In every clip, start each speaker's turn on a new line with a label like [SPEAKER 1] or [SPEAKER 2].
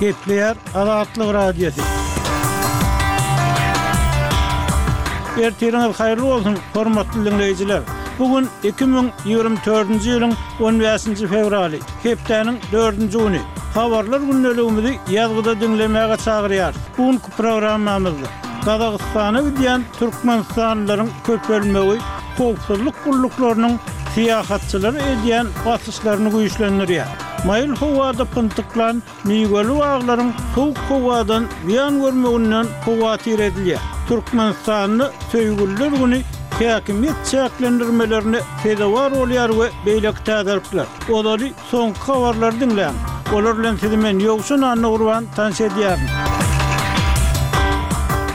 [SPEAKER 1] Gepleýär Azatlyk Radiosy. Ertiriňiz haýyrly bolsun, hormatly diňleýjiler! Bu gün iki müň ýigrimi dördünji ýylyň on bäşinji fewraly, hepdäniň dördünji güni. Habarlar gündeligimizi ýazgyda diňlemäge çagyrýarys. Bu Programmamyzda Gazagystana gidýän türkmenistanlylaryň köpelmegi howpsuzlyk gulluklarynyň syýahatçylara edýän basyşlaryny güýçlendirýär. Maýyl howada pyntyklan miweli baglaryň sowuk howadan zyýan görmeginden howatyr edilýär. Türkmenistanda Söýgüliler güni häkimiýet çäklendirmelerine sezewar bolýar we beýleki täzelikler. Ozaly Soňky habarlary diňläň. Olar bilen sizi men Ýowşan Annagurban tanyş edýärin.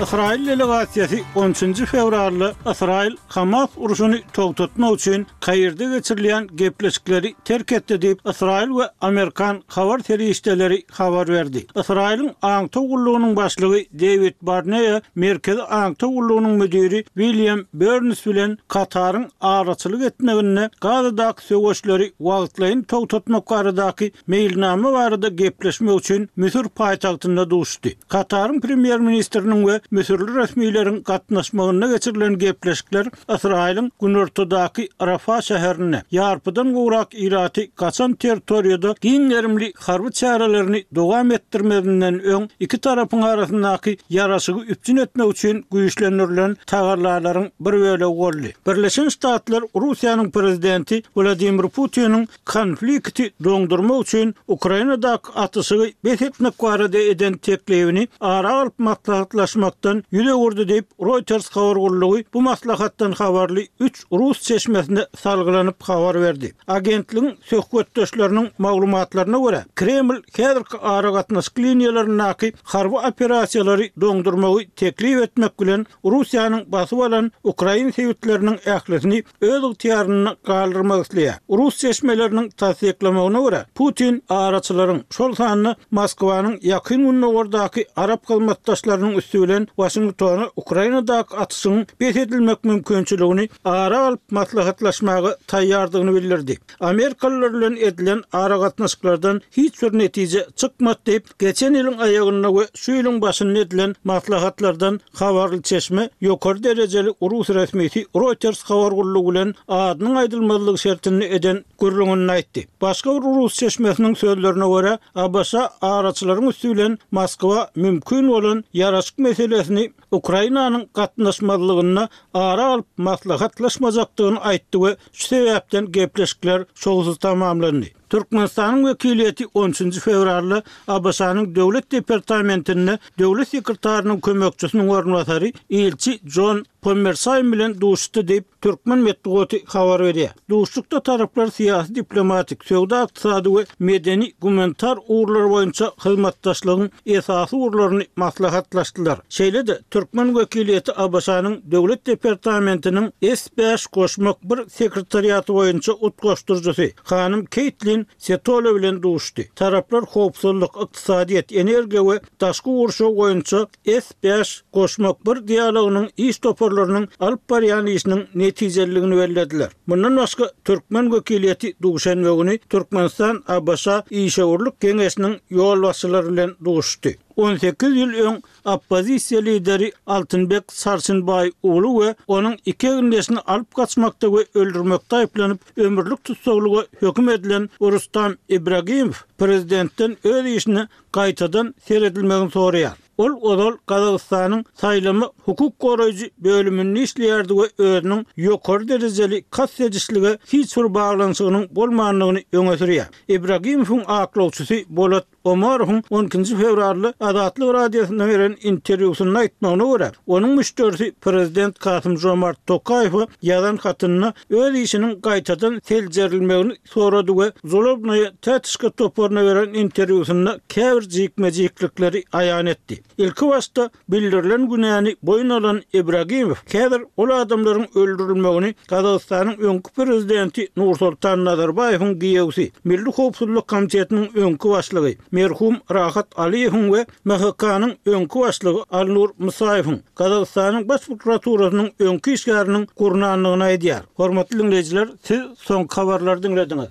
[SPEAKER 1] Ysraýyl delegasiýasy on üçünji fewralda Ysraýyl Hamas urşuny togtatmak üçin Kairde geçirilýän gepleşikleri terk etdi diýip, ysraýyl we amerikan habar serişdeleri habar berdi. Ysraýylyň Aňtaw gullugynyň başlygy Dewid Barneýa Merkezi aňtaw gullugynyň müdiri Wilýam Börns bilen Kataryň araçylyk etmeginde Gazadaky söweşleri wagtlaýyn togtatmak baradaky meýilnama barada gepleşmek üçin Müsür paýtagtynda duşdy. Kataryň premýer-ministriniň we müsürli resmileriň gatnaşmagynda geçirilen gepleşikler Ysraýylyň günortadaky Rafa şäherinde ýarpydan gowrak ilaty gaçan territoriýada giň gerimli harby çärelerini dowam etdirmezinden öň iki tarapyň arasyndaky ýaraşygy üpjün etmek üçin güýçlendirilen tagallalaryň bir bölegi boldy. Birleşen Ştatlar Russiýanyň prezidenti Wladimir Putiniň Konflikti doňdurmak üçin Ukrainadaky atyşygy bes etmek barada eden teklibini ara alyp maslahatlaşmakdan ýüz öwürdi diýip, Reuters habar gullugy bu maslahatdan habarly üç rus çeşmesine salgylanyp habar berdi. Agentligiň söhbetdeşleriniň maglumatlaryna görä, Kreml häzirki aragatnaşyk liniýalaryndaky harby operasiýalary doňdurmagy teklip etmek bilen Russiýanyň basyp alan ukrain sebitleriniň ählisini öz ygtyýarynda galdyrmak isleýär. Rus çeşmeleriniň tassyklamagyna görä, Putin araçylaryň, şol sanda Moskwanyň Ýakyn Gündogardaky arap hyzmatdaşlarynyň üsti bilen Waşingtona Ukrainadaky atyşyň bes edilmek mümkinçiligini ara alyp maslahatlaşmaga taýýardygyny bildirdi. Amerikalylar bilen edilen aragatnaşyklardan hiç bir netije çykmady diýip, geçen ýylyň aýagynda we şu ýylyň başynda edilen maslahatlardan habarly çeşme ýokary derejeli rus resmisi Reuters habar gullugy bilen adynyň aýdylmazlygy şertinde eden gürrüňinde aýtdy. Başga bir rus çeşmesiniň sözlerine görä, ABŞ-a araçylaryň üsti bilen Moskwa mümkin bolan ýaraşyk meselesini Ukrainanyň gatnaşmazlygyny ara alyp maslahatlaşmajakdygyny aýtdy we şu sebäpden gepleşikler şowsuz tamamlandy. Türkmenistanyň wekiliýeti on üçünji fewralda ABŞ-nyň Döwlet departamentinde Döwlet sekretarynyň kömekçisiniň orunbasary, ilçi Jon Pommersaým bilen duşuşdy diýip, türkmen metbugaty habar berýär. Duşuşykda taraplar syýasy-diplomatik, söwda-ykdysady we medeni-gumanitar ugurlar boýunça hyzmatdaşlygyň esasy ugurlaryny maslahatlaşdylar. Şeýle-de, türkmen wekiliýeti ABŞ-nyň Döwlet departamentiniň S bäş goşmak bir sekretariaty boýunça utgaşdyryjysy hanym Keýtlin Setole bilen duşuşdy. Taraplar howpsuzlyk, ykdysadyýet, energiýa we daşky gurşaw boýunça S bäş goşmak bir dialogynyň iş toparlarynyň alyp barýan işiniň netijeliligini bellediler. Mundan başga, türkmen wekiliýeti duşenbe güni Türkmenistan-ABŞ-a işewürlik geňeşiniň ýolbaşçylary bilen duşuşdy. On sekiz ýyl öň oppozisiýa lideri Altynbek Sarçynbaý ugly we onuň iki egindeşini alyp gaçmakda we öldürmekde aýyplanyp, ömürlik tussaglyga höküm edilen Rustam Ibragimow prezidentden öz işini gaýtadan seredilmegini soraýar. Ol ozal Gazagystanyň saýlama hukuk goraýjy bölüminde işleýärdi we özüniň ýokary derejeli kast edişlige hiç bir baglanyşygynyň bolmandygyny öňe sürýär. Ibragimowyň aklawçysy Bolat Omarowyň on ikinji fewralda Azatlyk Radiosyna beren interwýusynda aýtmagyna görä, onuň müşderisi prezident Kasym-Žomart Tokaýewe ýazan hatynda öz işiniň gaýtadan seljerilmegini sorady we Zolobnoýa Tätişka toparyna beren interwýusynda käbir jikme-jiklikleri aýan etdi. Ilki başda bildirilen günäni boýun alan Ibragimow häzir ol adamlaryň öldürilmegini Gazagystanyň öňki prezidenti Nursoltan Nazarbaýewiň giýewsi, Milli howpsuzlyk komitetiniň öňki başlygy, merhum Rahat Aliýewiň we MHK-nyň öňki başlygy Alnur Musaýewiň Gazagystanyň Baş prokuraturasynyň öňki işgäriniň gurnandygyny aýdýar. Hormatly diňleýjiler, siz soňky habarlary diňlediňiz.